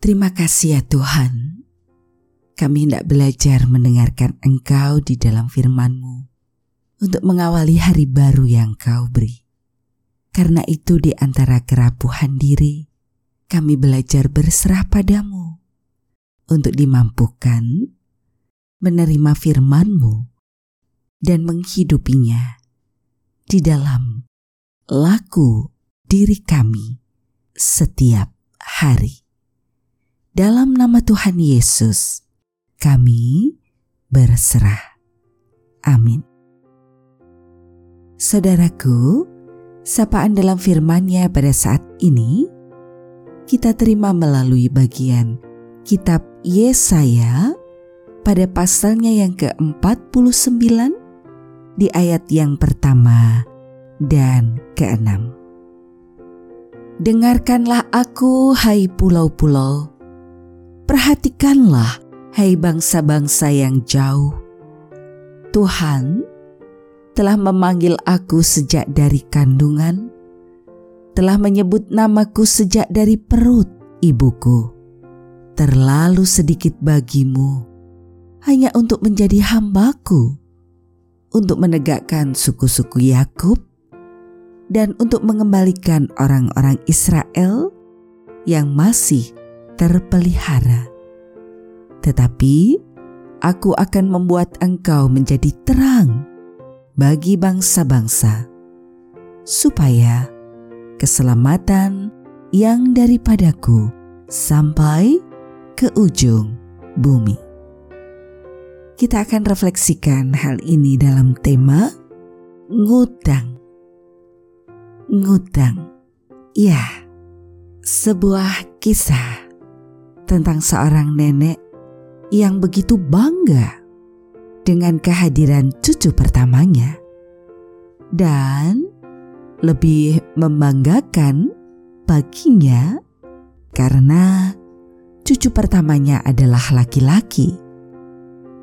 Terima kasih ya Tuhan. Kami hendak belajar mendengarkan Engkau di dalam firman-Mu untuk mengawali hari baru yang Kau beri. Karena itu di antara kerapuhan diri, kami belajar berserah padamu untuk dimampukan menerima firman-Mu dan menghidupinya di dalam laku diri kami setiap hari. Dalam nama Tuhan Yesus, kami berserah. Amin. Saudaraku, sapaan dalam firman-Nya pada saat ini kita terima melalui bagian kitab Yesaya pada pasalnya yang ke-49 di ayat yang pertama dan keenam. Dengarkanlah aku, hai pulau-pulau, Perhatikanlah, hai bangsa-bangsa yang jauh. Tuhan telah memanggil aku sejak dari kandungan, telah menyebut namaku sejak dari perut ibuku. Terlalu sedikit bagimu hanya untuk menjadi hambaku, untuk menegakkan suku-suku Yakub, dan untuk mengembalikan orang-orang Israel yang masih terpelihara. Tetapi aku akan membuat engkau menjadi terang bagi bangsa-bangsa, supaya keselamatan yang daripadaku sampai ke ujung bumi. Kita akan refleksikan hal ini dalam tema ngutang. Ngutang, ya, sebuah kisah tentang seorang nenek yang begitu bangga dengan kehadiran cucu pertamanya, dan lebih membanggakan baginya karena cucu pertamanya adalah laki-laki.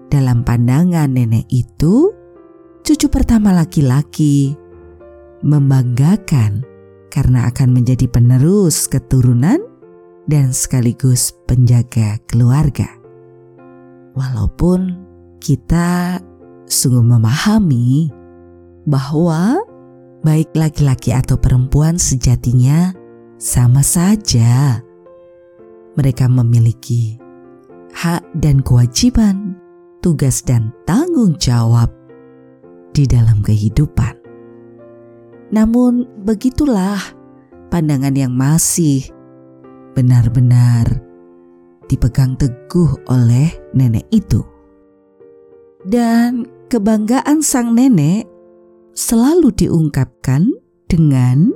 Dalam pandangan nenek itu, cucu pertama laki-laki membanggakan karena akan menjadi penerus keturunan dan sekaligus penjaga keluarga. Walaupun kita sungguh memahami bahwa baik laki-laki atau perempuan sejatinya sama saja. Mereka memiliki hak dan kewajiban, tugas dan tanggung jawab di dalam kehidupan. Namun, begitulah pandangan yang masih benar-benar dipegang teguh oleh nenek itu. Dan kebanggaan sang nenek selalu diungkapkan dengan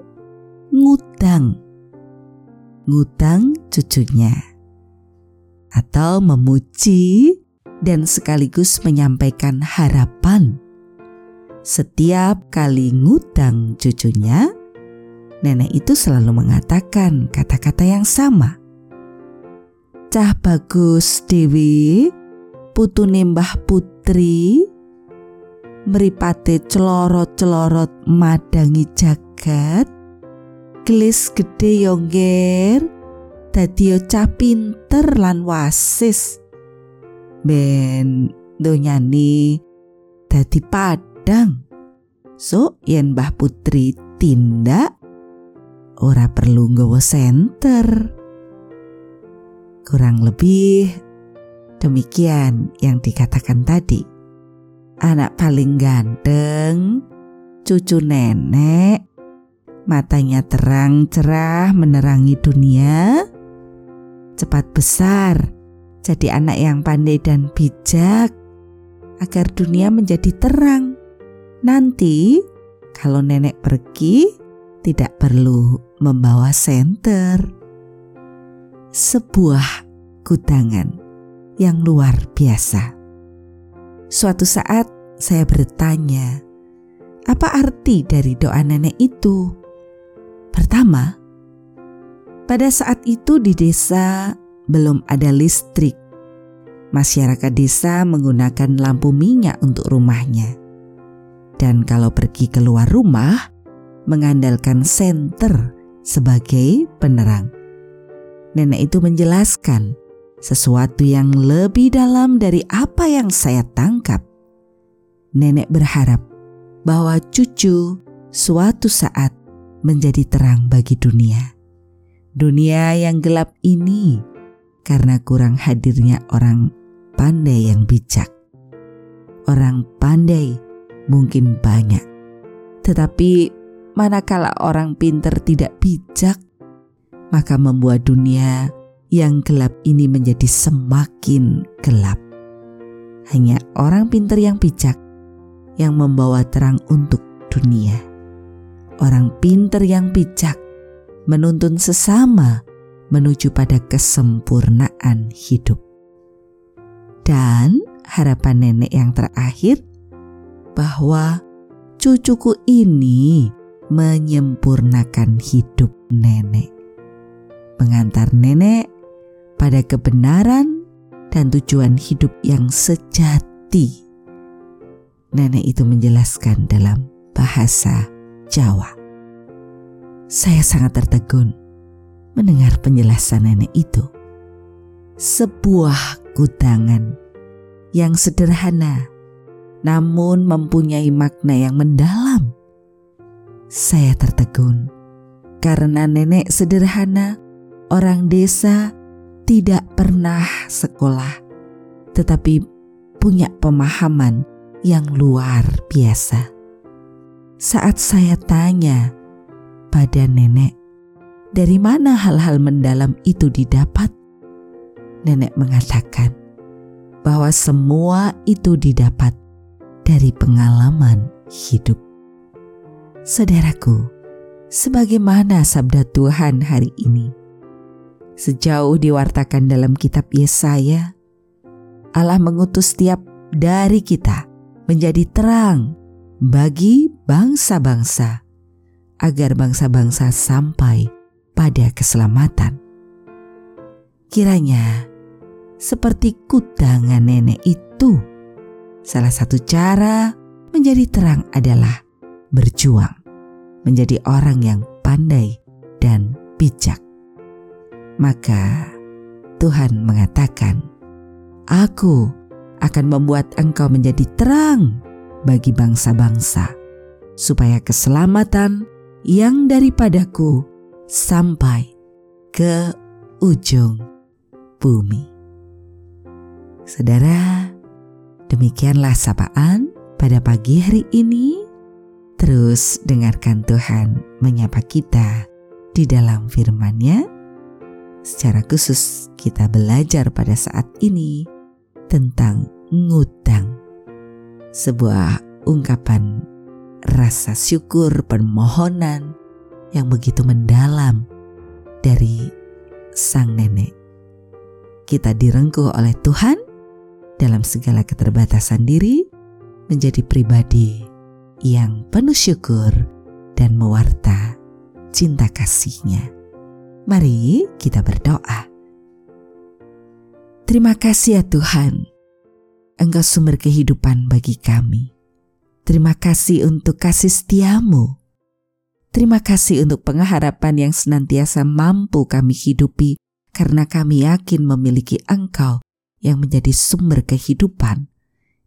ngutang. Ngutang cucunya. Atau memuji dan sekaligus menyampaikan harapan. Setiap kali ngutang cucunya, nenek itu selalu mengatakan kata-kata yang sama. Cah bagus Dewi, putu nimbah putri, meripate celorot-celorot madangi jagat, gelis gede yongger, dadi cah pinter lan wasis. Ben donyani dadi padang. So yen Mbah Putri tindak ora perlu nggawa senter. Kurang lebih demikian yang dikatakan tadi. Anak paling ganteng, cucu nenek, matanya terang cerah menerangi dunia, cepat besar, jadi anak yang pandai dan bijak, agar dunia menjadi terang. Nanti, kalau nenek pergi, tidak perlu membawa senter. Sebuah kutangan yang luar biasa. Suatu saat saya bertanya, apa arti dari doa nenek itu? Pertama, pada saat itu di desa belum ada listrik. Masyarakat desa menggunakan lampu minyak untuk rumahnya. Dan kalau pergi keluar rumah, mengandalkan senter sebagai penerang. Nenek itu menjelaskan sesuatu yang lebih dalam dari apa yang saya tangkap. Nenek berharap bahwa cucu suatu saat menjadi terang bagi dunia. Dunia yang gelap ini karena kurang hadirnya orang pandai yang bijak. Orang pandai mungkin banyak, tetapi manakala orang pinter tidak bijak, maka membuat dunia yang gelap ini menjadi semakin gelap. Hanya orang pinter yang bijak yang membawa terang untuk dunia. Orang pinter yang bijak menuntun sesama menuju pada kesempurnaan hidup. Dan harapan nenek yang terakhir bahwa cucuku ini menyempurnakan hidup nenek mengantar nenek pada kebenaran dan tujuan hidup yang sejati. Nenek itu menjelaskan dalam bahasa Jawa. Saya sangat tertegun mendengar penjelasan nenek itu. Sebuah kudangan yang sederhana namun mempunyai makna yang mendalam. Saya tertegun karena nenek sederhana orang desa tidak pernah sekolah, tetapi punya pemahaman yang luar biasa. Saat saya tanya pada nenek, dari mana hal-hal mendalam itu didapat? Nenek mengatakan bahwa semua itu didapat dari pengalaman hidup. Saudaraku, sebagaimana sabda Tuhan hari ini, Sejauh diwartakan dalam kitab Yesaya, Allah mengutus setiap dari kita menjadi terang bagi bangsa-bangsa, agar bangsa-bangsa sampai pada keselamatan. Kiranya, seperti kudangan nenek itu, salah satu cara menjadi terang adalah berjuang, menjadi orang yang pandai dan bijak. Maka Tuhan mengatakan, "Aku akan membuat engkau menjadi terang bagi bangsa-bangsa, supaya keselamatan yang daripadaku sampai ke ujung bumi." Saudara, demikianlah sapaan pada pagi hari ini. Terus dengarkan Tuhan menyapa kita di dalam firman-Nya Secara khusus, kita belajar pada saat ini tentang ngutang, sebuah ungkapan rasa syukur permohonan yang begitu mendalam dari sang nenek. Kita direngkuh oleh Tuhan dalam segala keterbatasan diri menjadi pribadi yang penuh syukur dan mewarta cinta kasihnya. Mari kita berdoa. Terima kasih ya Tuhan, Engkau sumber kehidupan bagi kami. Terima kasih untuk kasih setiamu. Terima kasih untuk pengharapan yang senantiasa mampu kami hidupi karena kami yakin memiliki Engkau yang menjadi sumber kehidupan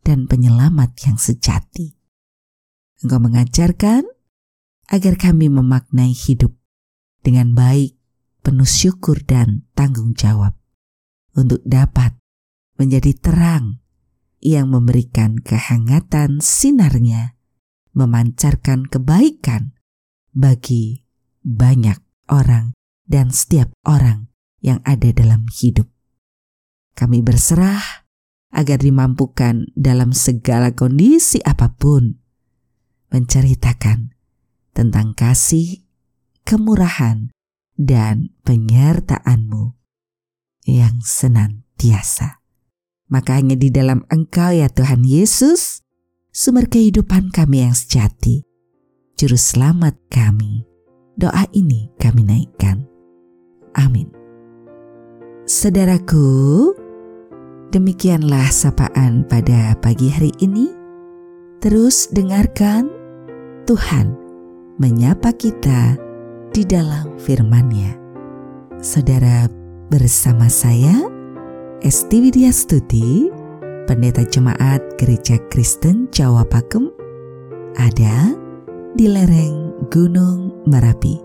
dan penyelamat yang sejati. Engkau mengajarkan agar kami memaknai hidup dengan baik penuh syukur dan tanggung jawab untuk dapat menjadi terang yang memberikan kehangatan sinarnya, memancarkan kebaikan bagi banyak orang dan setiap orang yang ada dalam hidup. Kami berserah agar dimampukan dalam segala kondisi apa pun menceritakan tentang kasih, kemurahan, dan penyertaan-Mu yang senantiasa. Maka hanya di dalam Engkau ya Tuhan Yesus, sumber kehidupan kami yang sejati, juru selamat kami. Doa ini kami naikkan. Amin. Saudaraku, demikianlah sapaan pada pagi hari ini. Terus dengarkan Tuhan menyapa kita di dalam firman-Nya. Saudara bersama saya, Esti Widya Stuti, Pendeta Jemaat Gereja Kristen Jawa Pakem, ada di lereng Gunung Merapi.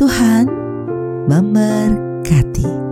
Tuhan memberkati.